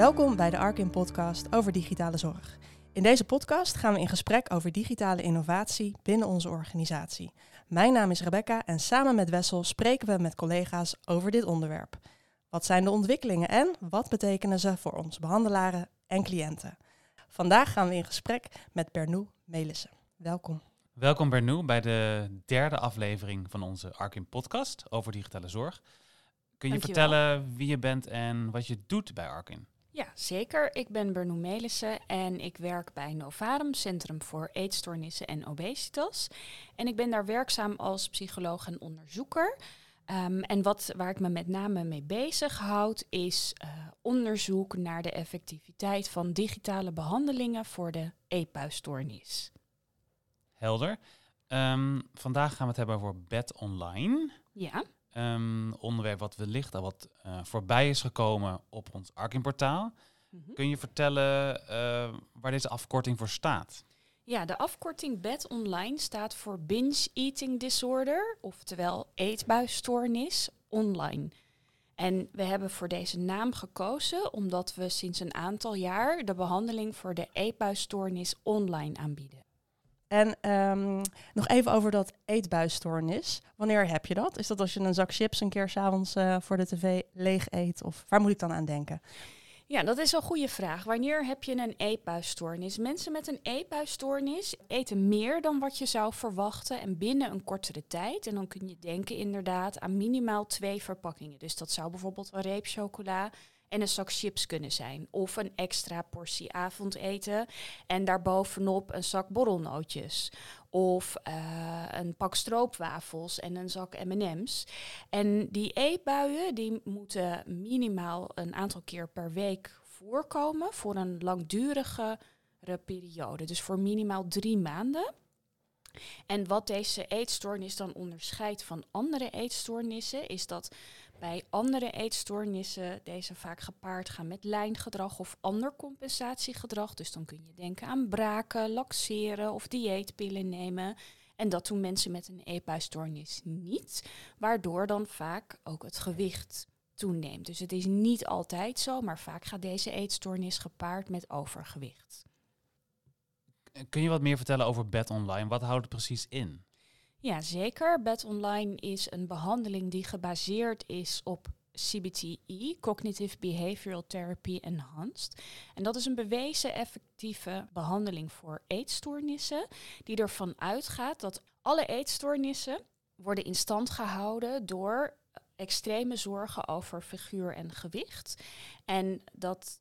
Welkom bij de Arkin podcast over digitale zorg. In deze podcast gaan we in gesprek over digitale innovatie binnen onze organisatie. Mijn naam is Rebecca en samen met Wessel spreken we met collega's over dit onderwerp. Wat zijn de ontwikkelingen en wat betekenen ze voor onze behandelaren en cliënten? Vandaag gaan we in gesprek met Bernoe Melissen. Welkom. Welkom Bernoe bij de derde aflevering van onze Arkin podcast over digitale zorg. Kun je Dankjewel. vertellen wie je bent en wat je doet bij Arkin? Ja, zeker. Ik ben Bernoe Melissen en ik werk bij Novarum, Centrum voor Eetstoornissen en Obesitas. En ik ben daar werkzaam als psycholoog en onderzoeker. Ehm, en wat, waar ik me met name mee bezig houd, is eh, onderzoek naar de effectiviteit van digitale behandelingen voor de eetbuisstoornis. Helder. Ehm, vandaag gaan we het hebben over bed online. Ja, Een onderwerp wat wellicht al wat eh, voorbij is gekomen op ons Arkin-portaal. Mhm. Kun je vertellen eh, waar deze afkorting voor staat? Ja, de afkorting BED Online staat voor Binge Eating Disorder, oftewel eetbuisstoornis online. En we hebben voor deze naam gekozen omdat we sinds een aantal jaar de behandeling voor de eetbuisstoornis online aanbieden. En ehm, nog even over dat eetbuisstoornis. Wanneer heb je dat? Is dat als je een zak chips een keer s'avonds avonds voor de tv leeg eet? Of waar moet ik dan aan denken? Ja, dat is een goede vraag. Wanneer heb je een eetbuisstoornis? Mensen met een eetbuisstoornis eten meer dan wat je zou verwachten en binnen een kortere tijd. En dan kun je denken inderdaad aan minimaal twee verpakkingen. Dus dat zou bijvoorbeeld een reep chocola en een zak chips kunnen zijn. Of een extra portie avondeten en daarbovenop een zak borrelnootjes. Of eh, een pak stroopwafels en een zak M&M's. En die eetbuien die moeten minimaal een aantal keer per week voorkomen voor een langdurige periode. Dus voor minimaal drie maanden. En wat deze eetstoornis dan onderscheidt van andere eetstoornissen, is dat bij andere eetstoornissen deze vaak gepaard gaan met lijngedrag of ander compensatiegedrag. Dus dan kun je denken aan braken, laxeren of dieetpillen nemen. En dat doen mensen met een eetbuisstoornis niet, waardoor dan vaak ook het gewicht toeneemt. Dus het is niet altijd zo, maar vaak gaat deze eetstoornis gepaard met overgewicht. Kun je wat meer vertellen over bed online? Wat houdt het precies in? Ja, zeker. Bed Online is een behandeling die gebaseerd is op CBTE, Cognitive Behavioral Therapy Enhanced. En dat is een bewezen effectieve behandeling voor eetstoornissen, die ervan uitgaat dat alle eetstoornissen worden in stand gehouden door extreme zorgen over figuur en gewicht. En dat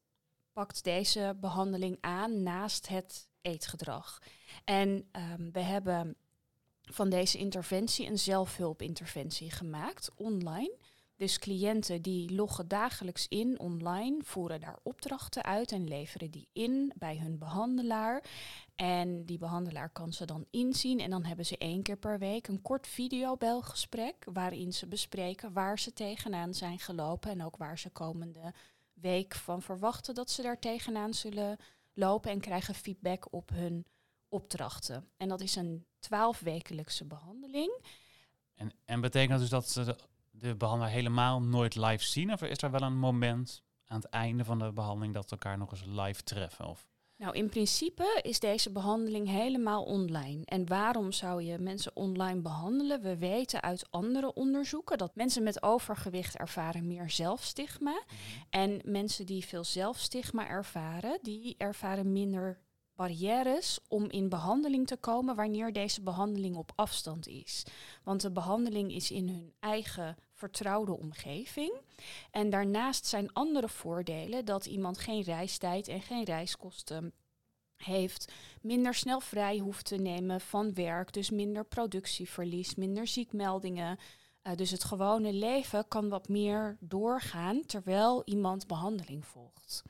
pakt deze behandeling aan naast het eetgedrag. En ehm, we hebben van deze interventie een zelfhulpinterventie gemaakt online. Dus cliënten die loggen dagelijks in online, voeren daar opdrachten uit en leveren die in bij hun behandelaar. En die behandelaar kan ze dan inzien en dan hebben ze één keer per week een kort videobelgesprek waarin ze bespreken waar ze tegenaan zijn gelopen en ook waar ze komende week van verwachten dat ze daar tegenaan zullen lopen en krijgen feedback op hun opdrachten. En dat is een twaalfwekelijkse behandeling. En, en betekent dat dus dat ze de, de behandelaar helemaal nooit live zien? Of is er wel een moment aan het einde van de behandeling dat ze elkaar nog eens live treffen? Of? Nou, in principe is deze behandeling helemaal online. En waarom zou je mensen online behandelen? We weten uit andere onderzoeken dat mensen met overgewicht ervaren meer zelfstigma. En mensen die veel zelfstigma ervaren, die ervaren minder barrières om in behandeling te komen wanneer deze behandeling op afstand is. Want de behandeling is in hun eigen vertrouwde omgeving. En daarnaast zijn andere voordelen dat iemand geen reistijd en geen reiskosten heeft, minder snel vrij hoeft te nemen van werk, dus minder productieverlies, minder ziekmeldingen. Uh, dus het gewone leven kan wat meer doorgaan terwijl iemand behandeling volgt.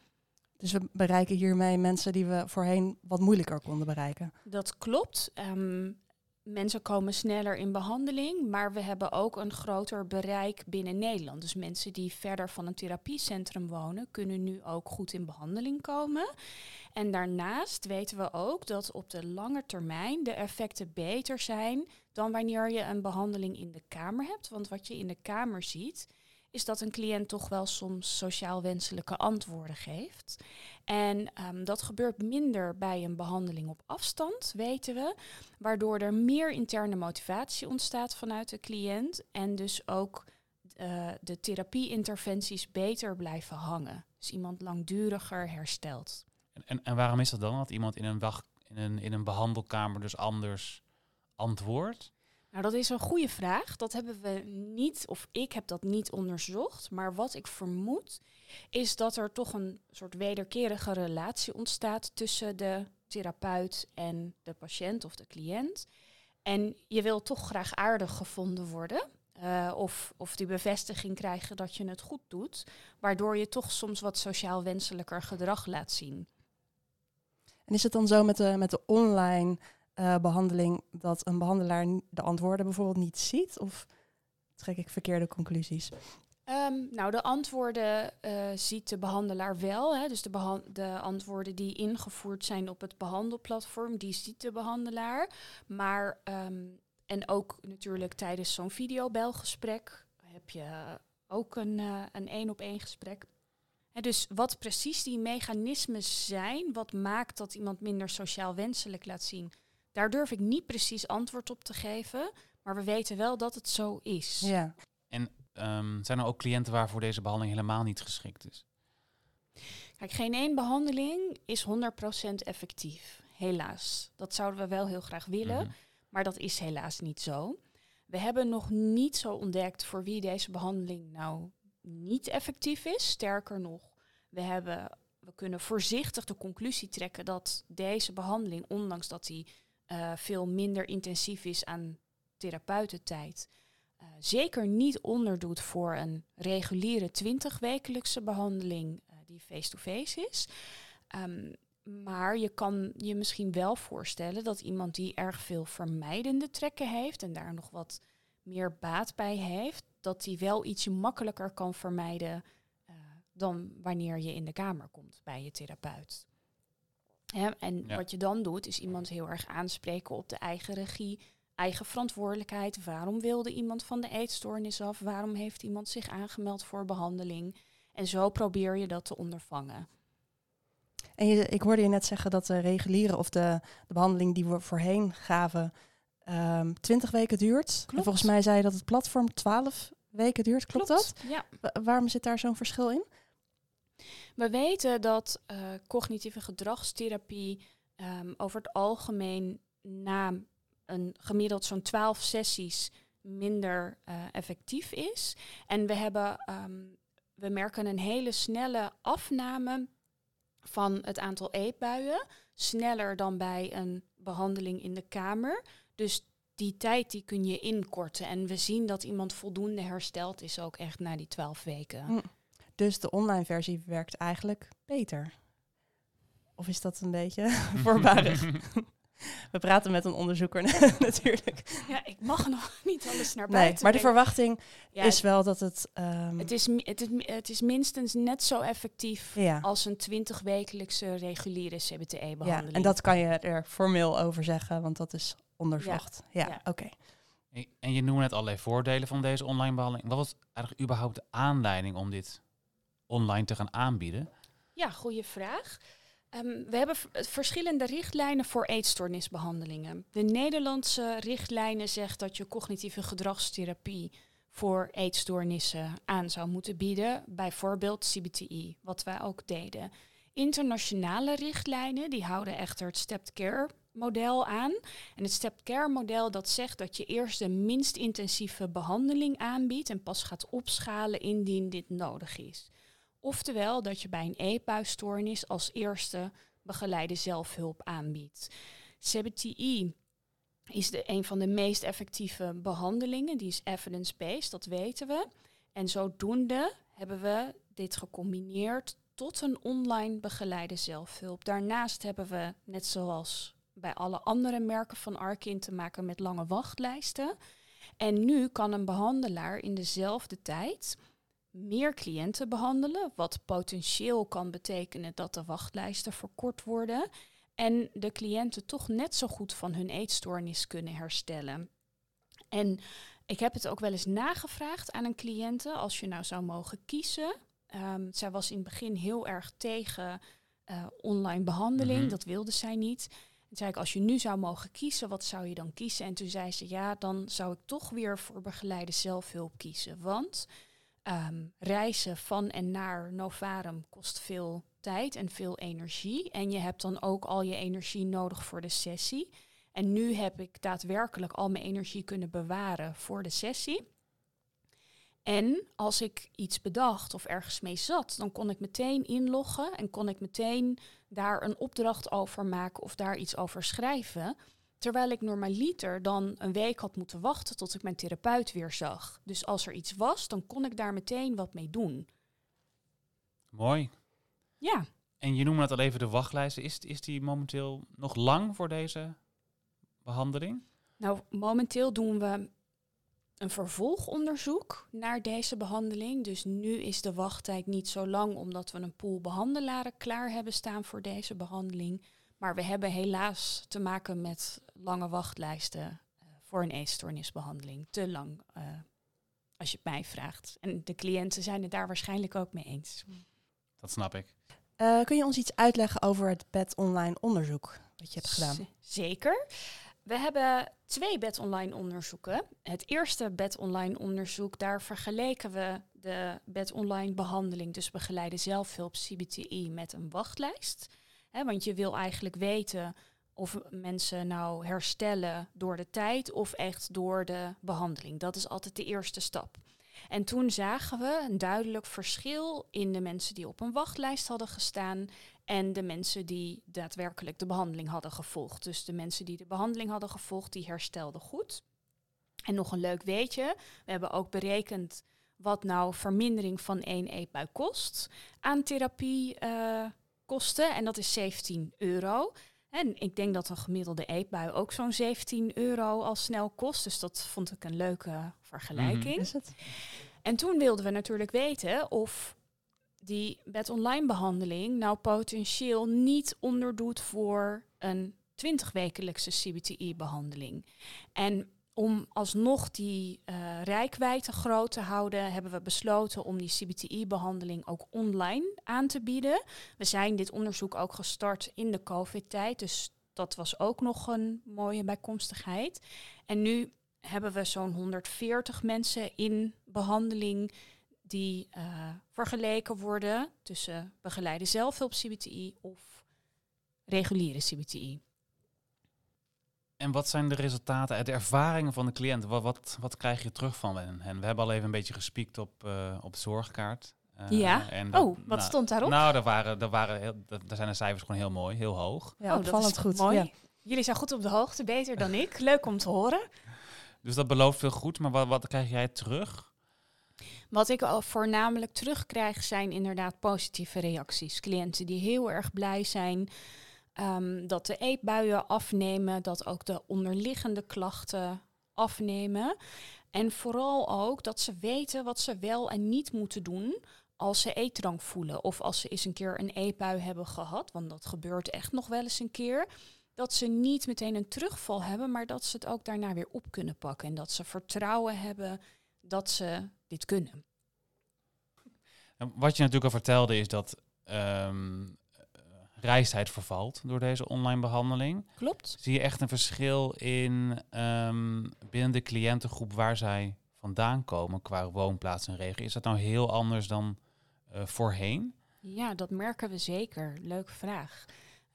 Dus we bereiken hiermee mensen die we voorheen wat moeilijker konden bereiken. Dat klopt. Um, mensen komen sneller in behandeling, maar we hebben ook een groter bereik binnen Nederland. Dus mensen die verder van een therapiecentrum wonen, kunnen nu ook goed in behandeling komen. En daarnaast weten we ook dat op de lange termijn de effecten beter zijn dan wanneer je een behandeling in de kamer hebt. Want wat je in de kamer ziet, is dat een cliënt toch wel soms sociaal wenselijke antwoorden geeft. En ehm, dat gebeurt minder bij een behandeling op afstand, weten we, waardoor er meer interne motivatie ontstaat vanuit de cliënt en dus ook uh, de therapie-interventies beter blijven hangen. Dus iemand langduriger herstelt. En, en, en waarom is dat dan? Dat iemand in een, wacht, in, een, in een behandelkamer dus anders antwoordt? Nou, dat is een goede vraag. Dat hebben we niet, of ik heb dat niet onderzocht. Maar wat ik vermoed, is dat er toch een soort wederkerige relatie ontstaat tussen de therapeut en de patiënt of de cliënt. En je wil toch graag aardig gevonden worden. Uh, of, of die bevestiging krijgen dat je het goed doet. Waardoor je toch soms wat sociaal wenselijker gedrag laat zien. En is het dan zo met de, met de online uh, behandeling dat een behandelaar de antwoorden bijvoorbeeld niet ziet? Of trek ik verkeerde conclusies? Um, nou, de antwoorden uh, ziet de behandelaar wel. Hè. Dus de, de, antwoorden die ingevoerd zijn op het behandelplatform, die ziet de behandelaar. Maar, um, en ook natuurlijk tijdens zo'n videobelgesprek heb je ook een uh, een één op één gesprek. En dus wat precies die mechanismen zijn, wat maakt dat iemand minder sociaal wenselijk laat zien, daar durf ik niet precies antwoord op te geven. Maar we weten wel dat het zo is. Ja. En um, zijn er ook cliënten waarvoor deze behandeling helemaal niet geschikt is? Kijk, geen één behandeling is 100% effectief. Helaas. Dat zouden we wel heel graag willen, mhm. maar dat is helaas niet zo. We hebben nog niet zo ontdekt voor wie deze behandeling nou niet effectief is. Sterker nog, we, hebben, we kunnen voorzichtig de conclusie trekken dat deze behandeling, ondanks dat die uh, veel minder intensief is aan therapeutentijd, uh, zeker niet onderdoet voor een reguliere 20-wekelijkse behandeling uh, die face-to-face is. Um, maar je kan je misschien wel voorstellen dat iemand die erg veel vermijdende trekken heeft en daar nog wat meer baat bij heeft, dat die wel ietsje makkelijker kan vermijden dan wanneer je in de kamer komt bij je therapeut. En wat je dan doet, is iemand heel erg aanspreken op de eigen regie, eigen verantwoordelijkheid. Waarom wilde iemand van de eetstoornis af? Waarom heeft iemand zich aangemeld voor behandeling? En zo probeer je dat te ondervangen. En je, ik hoorde je net zeggen dat de reguliere of de, de behandeling die we voorheen gaven, um, ehm, 20 weken duurt. En volgens mij zei je dat het platform 12 weken duurt. Klopt, dat? Ja. waarom zit daar zo'n verschil in? We weten dat uh, cognitieve gedragstherapie um, over het algemeen na een gemiddeld zo'n 12 sessies minder uh, effectief is. En we hebben um, we merken een hele snelle afname van het aantal eetbuien. Sneller dan bij een behandeling in de kamer. Dus die tijd die kun je inkorten. En we zien dat iemand voldoende hersteld is ook echt na die twaalf weken. Hm. Dus de online versie werkt eigenlijk beter. Of is dat een beetje voorbarig? We praten met een onderzoeker natuurlijk. Ja, ik mag nog niet alles naar buiten. Nee, maar de verwachting is wel dat het... Um... Het, is, het, is, het is minstens net zo effectief ja. als een 20-wekelijkse reguliere CBTE-behandeling. Ja, en dat kan je er formeel over zeggen, want dat is onderzocht. Ja, ja. oké. En je noemde net allerlei voordelen van deze online behandeling. Wat was eigenlijk überhaupt de aanleiding om dit online te gaan aanbieden? Ja, goede vraag. Um, we hebben verschillende richtlijnen voor eetstoornisbehandelingen. De Nederlandse richtlijnen zegt dat je cognitieve gedragstherapie voor eetstoornissen aan zou moeten bieden, bijvoorbeeld CBTI, wat wij ook deden. Internationale richtlijnen die houden echter het stepped care model aan. En het stepped care model dat zegt dat je eerst de minst intensieve behandeling aanbiedt en pas gaat opschalen indien dit nodig is. Oftewel dat je bij een eetbuisstoornis als eerste begeleide zelfhulp aanbiedt. CBTI is de, een van de meest effectieve behandelingen. Die is evidence-based, dat weten we. En zodoende hebben we dit gecombineerd tot een online begeleide zelfhulp. Daarnaast hebben we, net zoals bij alle andere merken van Arkin, te maken met lange wachtlijsten. En nu kan een behandelaar in dezelfde tijd meer cliënten behandelen, wat potentieel kan betekenen dat de wachtlijsten verkort worden en de cliënten toch net zo goed van hun eetstoornis kunnen herstellen. En Ik heb het ook wel eens nagevraagd aan een cliënte als je nou zou mogen kiezen. Ehm, zij was in het begin heel erg tegen eh, online behandeling. Mhm. Dat wilde zij niet. Toen zei ik, als je nu zou mogen kiezen, wat zou je dan kiezen? En toen zei ze, ja, dan zou ik toch weer voor begeleide zelfhulp kiezen. Want ehm, reizen van en naar Novarum kost veel tijd en veel energie. En je hebt dan ook al je energie nodig voor de sessie. En nu heb ik daadwerkelijk al mijn energie kunnen bewaren voor de sessie. En als ik iets bedacht of ergens mee zat, dan kon ik meteen inloggen en kon ik meteen daar een opdracht over maken of daar iets over schrijven. Terwijl ik normaliter dan een week had moeten wachten tot ik mijn therapeut weer zag. Dus als er iets was, dan kon ik daar meteen wat mee doen. Mooi. Ja, En je noemde het al even de wachtlijsten. Is, is die momenteel nog lang voor deze behandeling? nou momenteel doen we een vervolgonderzoek naar deze behandeling. Dus nu is de wachttijd niet zo lang omdat we een pool behandelaren klaar hebben staan voor deze behandeling. Maar we hebben helaas te maken met lange wachtlijsten eh, voor een eetstoornisbehandeling. Te lang, eh, als je het mij vraagt. En de cliënten zijn het daar waarschijnlijk ook mee eens. Dat snap ik. Eh, kun je ons iets uitleggen over het bed online onderzoek wat je hebt gedaan? Z- zeker. We hebben twee bed online onderzoeken. Het eerste bed online onderzoek, daar vergeleken we de bed online behandeling, dus begeleide zelfhulp CBTI, met een wachtlijst. Hè, want je wil eigenlijk weten of mensen nou herstellen door de tijd of echt door de behandeling. Dat is altijd de eerste stap. En toen zagen we een duidelijk verschil in de mensen die op een wachtlijst hadden gestaan en de mensen die daadwerkelijk de behandeling hadden gevolgd. Dus de mensen die de behandeling hadden gevolgd, die herstelden goed. En nog een leuk weetje, we hebben ook berekend wat nou vermindering van één eetbui kost aan therapie eh, kosten. En dat is 17 euro. En ik denk dat een gemiddelde eetbui ook zo'n 17 euro al snel kost. Dus dat vond ik een leuke vergelijking. Is het? En toen wilden we natuurlijk weten of die bed online behandeling nou potentieel niet onderdoet voor een 20-wekelijkse CBTI-behandeling. En om alsnog die eh rijkwijde groot te houden, hebben we besloten om die CBTI-behandeling ook online aan te bieden. We zijn dit onderzoek ook gestart in de COVID-tijd, dus dat was ook nog een mooie bijkomstigheid. En nu hebben we zo'n 140 mensen in behandeling die eh, vergeleken worden tussen begeleide zelfhulp CBTI of reguliere CBTI. En wat zijn de resultaten uit de ervaringen van de cliënt? Wat, wat, wat krijg je terug van hen? En we hebben al even een beetje gespiekt op, eh, op de zorgkaart. Eh, Ja? En dat- Oh, wat nou, stond daarop? Nou, daar, waren, daar, waren heel, daar zijn de cijfers gewoon heel mooi, heel hoog. Ja, oh, dat opvallend is goed. mooi. Ja. Jullie zijn goed op de hoogte, beter dan ik. Leuk om te horen. Dus dat belooft veel goed, maar wat, wat krijg jij terug? Wat ik al voornamelijk terugkrijg zijn inderdaad positieve reacties. Cliënten die heel erg blij zijn ehm, dat de eetbuien afnemen, dat ook de onderliggende klachten afnemen. En vooral ook dat ze weten wat ze wel en niet moeten doen als ze eetdrang voelen. Of als ze eens een keer een eetbui hebben gehad, want dat gebeurt echt nog wel eens een keer. Dat ze niet meteen een terugval hebben, maar dat ze het ook daarna weer op kunnen pakken. En dat ze vertrouwen hebben dat ze dit kunnen. En Wat je natuurlijk al vertelde is dat ehm reistijd vervalt door deze online behandeling. Klopt? Zie je echt een verschil in ehm, binnen de cliëntengroep waar zij vandaan komen qua woonplaats en regio? Is dat nou heel anders dan eh, voorheen? Ja, dat merken we zeker. Leuke vraag.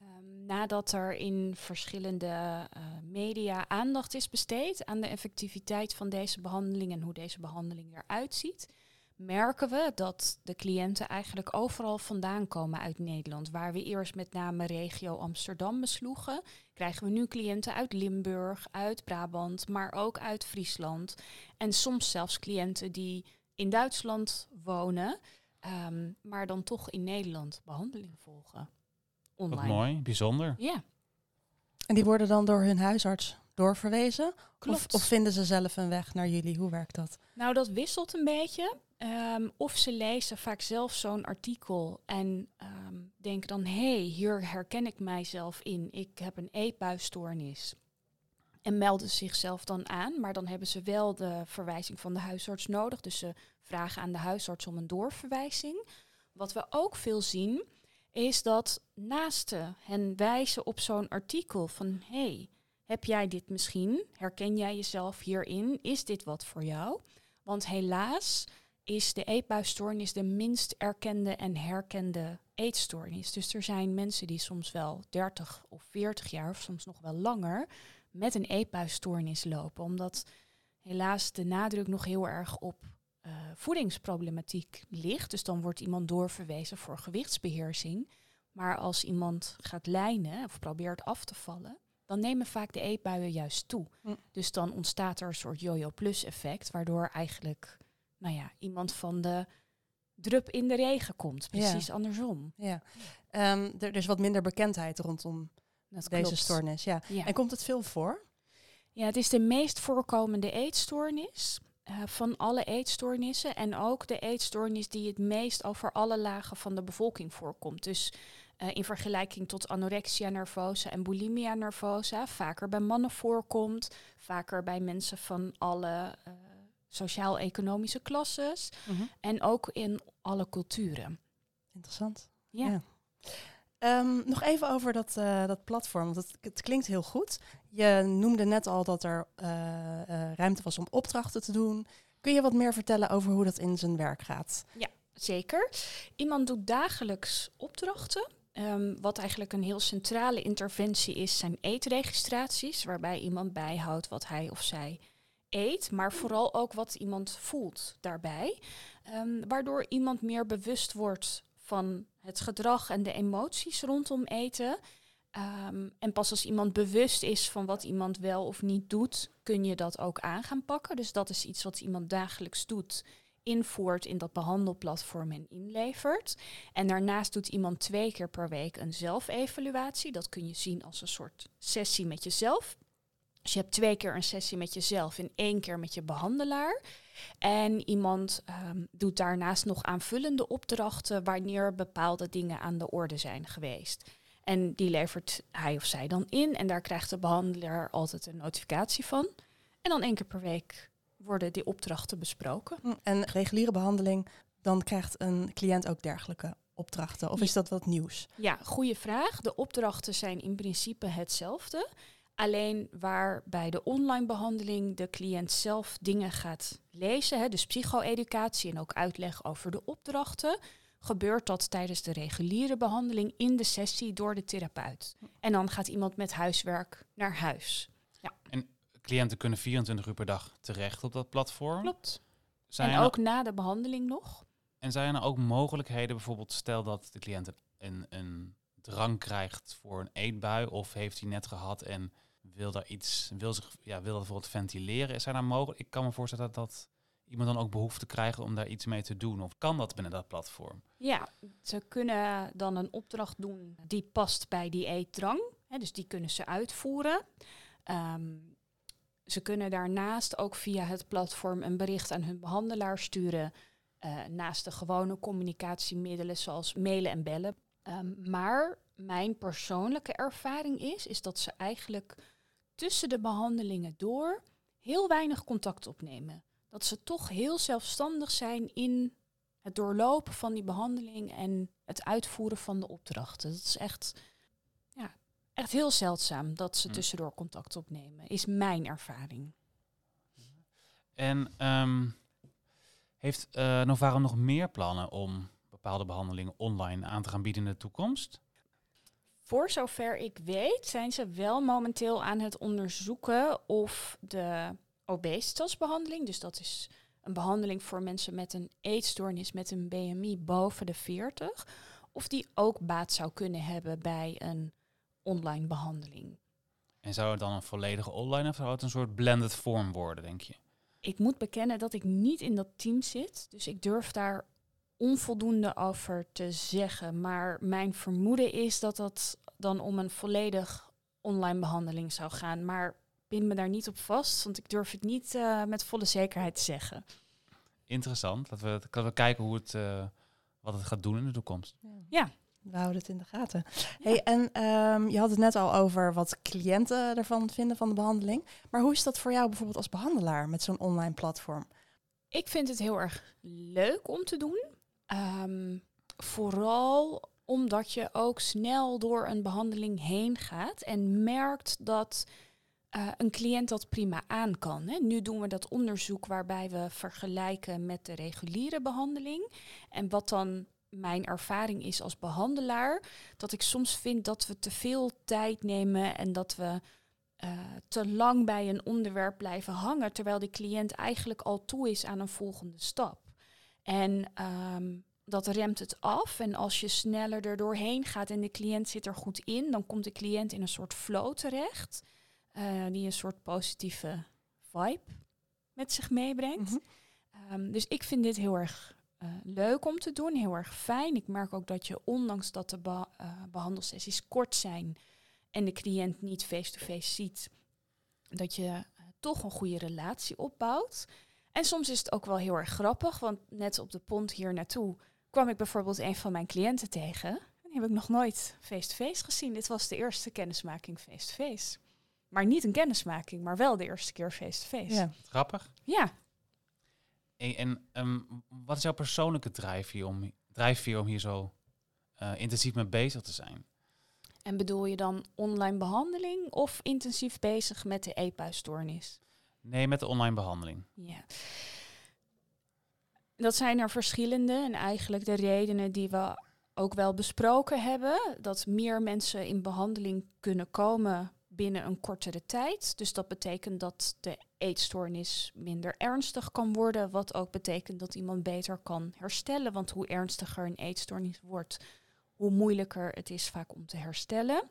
Ehm, nadat er in verschillende eh, media aandacht is besteed aan de effectiviteit van deze behandeling en hoe deze behandeling eruit ziet, merken we dat de cliënten eigenlijk overal vandaan komen uit Nederland. Waar we eerst met name regio Amsterdam besloegen, krijgen we nu cliënten uit Limburg, uit Brabant, maar ook uit Friesland. En soms zelfs cliënten die in Duitsland wonen, ehm, maar dan toch in Nederland behandeling volgen. Wat Online. mooi, bijzonder. Ja, En die worden dan door hun huisarts doorverwezen? Of vinden ze zelf een weg naar jullie? Hoe werkt dat? Nou, dat wisselt een beetje. Ehm, of ze lezen vaak zelf zo'n artikel en ehm, denken dan... hé, hey, hier herken ik mijzelf in. Ik heb een eetbuisstoornis. En melden zichzelf dan aan, maar dan hebben ze wel de verwijzing van de huisarts nodig. Dus ze vragen aan de huisarts om een doorverwijzing. Wat we ook veel zien, is dat naasten hen wijzen op zo'n artikel van hey, heb jij dit misschien? Herken jij jezelf hierin? Is dit wat voor jou? Want helaas is de eetbuisstoornis de minst erkende en herkende eetstoornis. Dus er zijn mensen die soms wel 30 of 40 jaar of soms nog wel langer met een eetbuisstoornis lopen. Omdat helaas de nadruk nog heel erg op uh, voedingsproblematiek ligt. Dus dan wordt iemand doorverwezen voor gewichtsbeheersing. Maar als iemand gaat lijnen of probeert af te vallen, dan nemen vaak de eetbuien juist toe. Hm. Dus dan ontstaat er een soort yo-yo plus effect, waardoor eigenlijk nou ja, iemand van de drup in de regen komt. Precies andersom. Ja. Um, er, is wat minder bekendheid rondom deze stoornis. Ja. En komt het veel voor? Ja, het is de meest voorkomende eetstoornis. Uh, van alle eetstoornissen en ook de eetstoornis die het meest over alle lagen van de bevolking voorkomt. Dus uh, in vergelijking tot anorexia nervosa en bulimia nervosa vaker bij mannen voorkomt, vaker bij mensen van alle uh, sociaal-economische klasses mhm. en ook in alle culturen. Interessant. Ja. Ehm, nog even over dat, uh, dat platform, want het, het, klinkt heel goed. Je noemde net al dat er ruimte was om opdrachten te doen. Kun je wat meer vertellen over hoe dat in zijn werk gaat? Ja, zeker. Iemand doet dagelijks opdrachten. Um, wat eigenlijk een heel centrale interventie is, zijn eetregistraties, waarbij iemand bijhoudt wat hij of zij maar vooral ook wat iemand voelt daarbij. Um, waardoor iemand meer bewust wordt van het gedrag en de emoties rondom eten. Um, en pas als iemand bewust is van wat iemand wel of niet doet, kun je dat ook aan gaan pakken. Dus dat is iets wat iemand dagelijks doet invoert in dat behandelplatform en inlevert. En daarnaast doet iemand twee keer per week een zelfevaluatie. Dat kun je zien als een soort sessie met jezelf. Dus je hebt twee keer een sessie met jezelf en één keer met je behandelaar. En iemand um, doet daarnaast nog aanvullende opdrachten wanneer bepaalde dingen aan de orde zijn geweest. En die levert hij of zij dan in en daar krijgt de behandelaar altijd een notificatie van. En dan één keer per week worden die opdrachten besproken. Hm, en reguliere behandeling, dan krijgt een cliënt ook dergelijke opdrachten? Of is dat wat nieuws? Ja, goede vraag. De opdrachten zijn in principe hetzelfde. Alleen waar bij de online behandeling de cliënt zelf dingen gaat lezen, hè, dus psycho-educatie en ook uitleg over de opdrachten, gebeurt dat tijdens de reguliere behandeling in de sessie door de therapeut. En dan gaat iemand met huiswerk naar huis. Ja. En cliënten kunnen 24 uur per dag terecht op dat platform. Klopt. Zijn en ook na de behandeling nog. En zijn er ook mogelijkheden, bijvoorbeeld stel dat de cliënt een, een drang krijgt voor een eetbui of heeft hij net gehad en wil daar iets, wil zich, ja, wil dat bijvoorbeeld ventileren. Is er nou mogelijk? Ik kan me voorstellen dat, dat iemand dan ook behoefte krijgt om daar iets mee te doen. Of kan dat binnen dat platform? Ja, ze kunnen dan een opdracht doen die past bij die eetdrang. Hè, dus die kunnen ze uitvoeren. Um, ze kunnen daarnaast ook via het platform een bericht aan hun behandelaar sturen. Uh, naast de gewone communicatiemiddelen zoals mailen en bellen. Um, maar mijn persoonlijke ervaring is, is dat ze eigenlijk tussen de behandelingen door heel weinig contact opnemen. Dat ze toch heel zelfstandig zijn in het doorlopen van die behandeling en het uitvoeren van de opdrachten. Dat is echt echt heel zeldzaam dat ze hm. tussendoor contact opnemen, is mijn ervaring. En um, heeft uh, Novaro nog meer plannen om bepaalde behandelingen online aan te gaan bieden in de toekomst? Voor zover ik weet, zijn ze wel momenteel aan het onderzoeken of de obesitasbehandeling, dus dat is een behandeling voor mensen met een eetstoornis met een BMI boven de 40, of die ook baat zou kunnen hebben bij een online behandeling. En zou het dan een volledige online of zou het een soort blended vorm worden, denk je? Ik moet bekennen dat ik niet in dat team zit, dus ik durf daar onvoldoende over te zeggen. Maar mijn vermoeden is dat dat dan om een volledig online behandeling zou gaan. Maar pin me daar niet op vast, want ik durf het niet uh, met volle zekerheid te zeggen. Interessant. Dat we, dat we kijken hoe het, uh, wat het gaat doen in de toekomst. Ja, We houden het in de gaten. Hey, en ehm, je had het net al over wat cliënten ervan vinden van de behandeling. Maar hoe is dat voor jou bijvoorbeeld als behandelaar met zo'n online platform? Ik vind het heel erg leuk om te doen. Ehm, vooral omdat je ook snel door een behandeling heen gaat en merkt dat uh, een cliënt dat prima aan kan. Hè. Nu doen we dat onderzoek waarbij we vergelijken met de reguliere behandeling. En wat dan mijn ervaring is als behandelaar, dat ik soms vind dat we te veel tijd nemen en dat we uh, te lang bij een onderwerp blijven hangen, terwijl de cliënt eigenlijk al toe is aan een volgende stap. En um, dat remt het af. En als je sneller er doorheen gaat en de cliënt zit er goed in, dan komt de cliënt in een soort flow terecht, uh, die een soort positieve vibe met zich meebrengt. Mm -hmm. um, dus ik vind dit heel erg uh, leuk om te doen, heel erg fijn. Ik merk ook dat je, ondanks dat de be uh, behandelsessies kort zijn en de cliënt niet face-to-face -face ziet, dat je toch een goede relatie opbouwt. En soms is het ook wel heel erg grappig, want net op de pont hier naartoe kwam ik bijvoorbeeld een van mijn cliënten tegen. Die heb ik nog nooit face-to-face -face gezien. Dit was de eerste kennismaking face-to-face. -face. Maar niet een kennismaking, maar wel de eerste keer face-to-face. -face. Ja. Grappig. Ja. En, en um, wat is jouw persoonlijke drijfveer om, drijfveer om hier zo uh, intensief mee bezig te zijn? En bedoel je dan online behandeling of intensief bezig met de EPA-stoornis? Nee, met de online behandeling. Ja. Dat zijn er verschillende en eigenlijk de redenen die we ook wel besproken hebben. Dat meer mensen in behandeling kunnen komen binnen een kortere tijd. Dus dat betekent dat de eetstoornis minder ernstig kan worden. Wat ook betekent dat iemand beter kan herstellen. Want hoe ernstiger een eetstoornis wordt, hoe moeilijker het is vaak om te herstellen.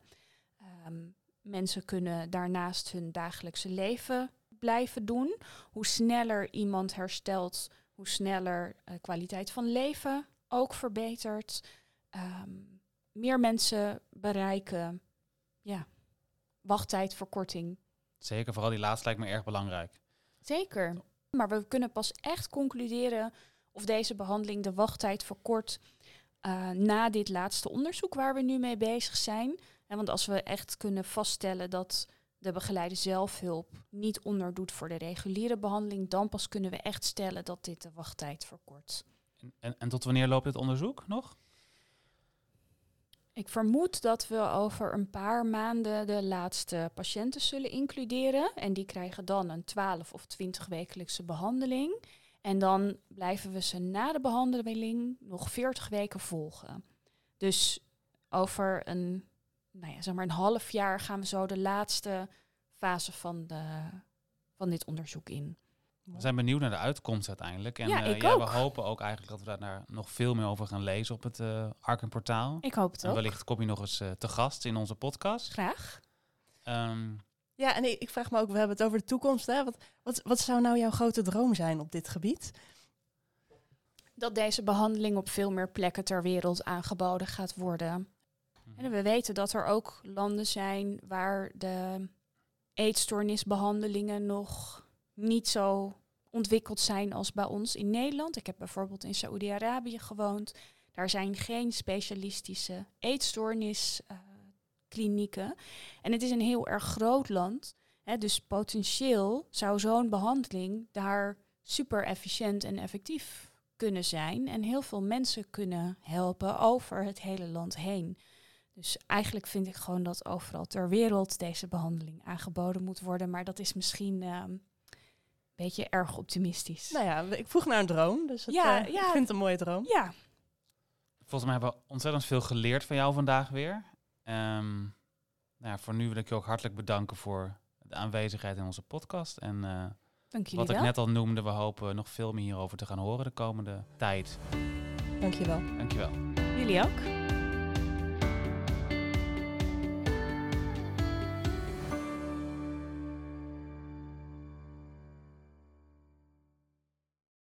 Um, mensen kunnen daarnaast hun dagelijkse leven blijven doen. Hoe sneller iemand herstelt, hoe sneller uh, kwaliteit van leven ook verbetert. Um, meer mensen bereiken ja, wachttijdverkorting. Zeker, vooral die laatste lijkt me erg belangrijk. Zeker. Maar we kunnen pas echt concluderen of deze behandeling de wachttijd verkort uh, na dit laatste onderzoek waar we nu mee bezig zijn. En want als we echt kunnen vaststellen dat de begeleide zelfhulp niet onderdoet voor de reguliere behandeling, dan pas kunnen we echt stellen dat dit de wachttijd verkort. En, en, en tot wanneer loopt dit onderzoek nog? Ik vermoed dat we over een paar maanden de laatste patiënten zullen includeren. En die krijgen dan een 12 of 20 wekelijkse behandeling. En dan blijven we ze na de behandeling nog 40 weken volgen. Dus over een, nou ja, zeg maar een half jaar gaan we zo de laatste fase van, de, van dit onderzoek in. We zijn benieuwd naar de uitkomst uiteindelijk. En ja, uh, ook. we hopen ook eigenlijk dat we daar nog veel meer over gaan lezen op het uh, Arken portaal. Ik hoop het en ook. wellicht kom je nog eens uh, te gast in onze podcast. Graag. Um, ja, en ik, ik, vraag me ook, we hebben het over de toekomst. Hè? Wat, wat, wat zou nou jouw grote droom zijn op dit gebied? Dat deze behandeling op veel meer plekken ter wereld aangeboden gaat worden. En we weten dat er ook landen zijn waar de eetstoornisbehandelingen nog niet zo ontwikkeld zijn als bij ons in Nederland. Ik heb bijvoorbeeld in Saoedi-Arabië gewoond. Daar zijn geen specialistische eetstoornisklinieken. En het is een heel erg groot land. Hè, dus potentieel zou zo'n behandeling daar super efficiënt en effectief kunnen zijn. En heel veel mensen kunnen helpen over het hele land heen. Dus eigenlijk vind ik gewoon dat overal ter wereld deze behandeling aangeboden moet worden. Maar dat is misschien uh, beetje erg optimistisch. Nou ja, ik vroeg naar een droom, dus het, Ja, uh, ja. ik vind het een mooie droom. Ja, volgens mij hebben we ontzettend veel geleerd van jou vandaag weer. Um, nou ja, voor nu wil ik je ook hartelijk bedanken voor de aanwezigheid in onze podcast. En uh, dank jullie wat ik wel. net al noemde, we hopen nog veel meer hierover te gaan horen de komende tijd. Dankjewel. Dankjewel. Jullie ook.